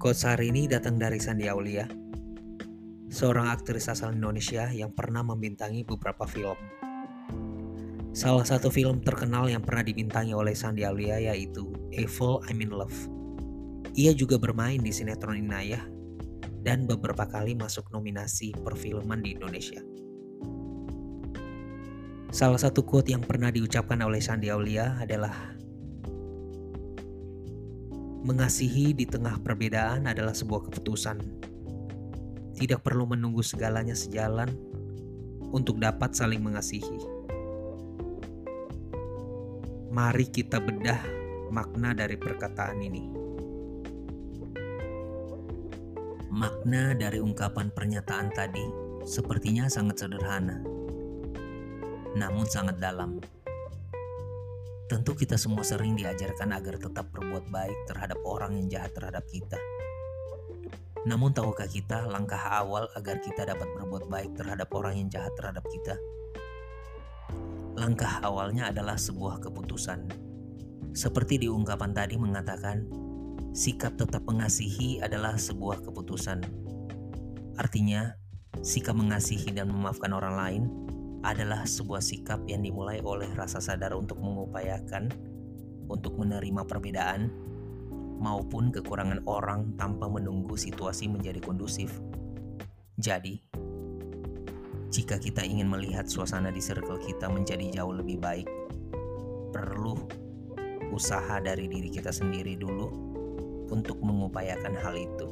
Quotes hari ini datang dari Sandi Aulia, seorang aktris asal Indonesia yang pernah membintangi beberapa film. Salah satu film terkenal yang pernah dibintangi oleh Sandi Aulia yaitu Evil I'm in Love. Ia juga bermain di sinetron Inayah dan beberapa kali masuk nominasi perfilman di Indonesia. Salah satu quote yang pernah diucapkan oleh Sandi Aulia adalah Mengasihi di tengah perbedaan adalah sebuah keputusan. Tidak perlu menunggu segalanya sejalan untuk dapat saling mengasihi. Mari kita bedah makna dari perkataan ini. Makna dari ungkapan pernyataan tadi sepertinya sangat sederhana, namun sangat dalam. Tentu kita semua sering diajarkan agar tetap berbuat baik terhadap orang yang jahat terhadap kita. Namun tahukah kita langkah awal agar kita dapat berbuat baik terhadap orang yang jahat terhadap kita? Langkah awalnya adalah sebuah keputusan. Seperti di ungkapan tadi mengatakan, sikap tetap mengasihi adalah sebuah keputusan. Artinya, sikap mengasihi dan memaafkan orang lain adalah sebuah sikap yang dimulai oleh rasa sadar untuk mengupayakan untuk menerima perbedaan maupun kekurangan orang tanpa menunggu situasi menjadi kondusif. Jadi, jika kita ingin melihat suasana di circle kita menjadi jauh lebih baik, perlu usaha dari diri kita sendiri dulu untuk mengupayakan hal itu.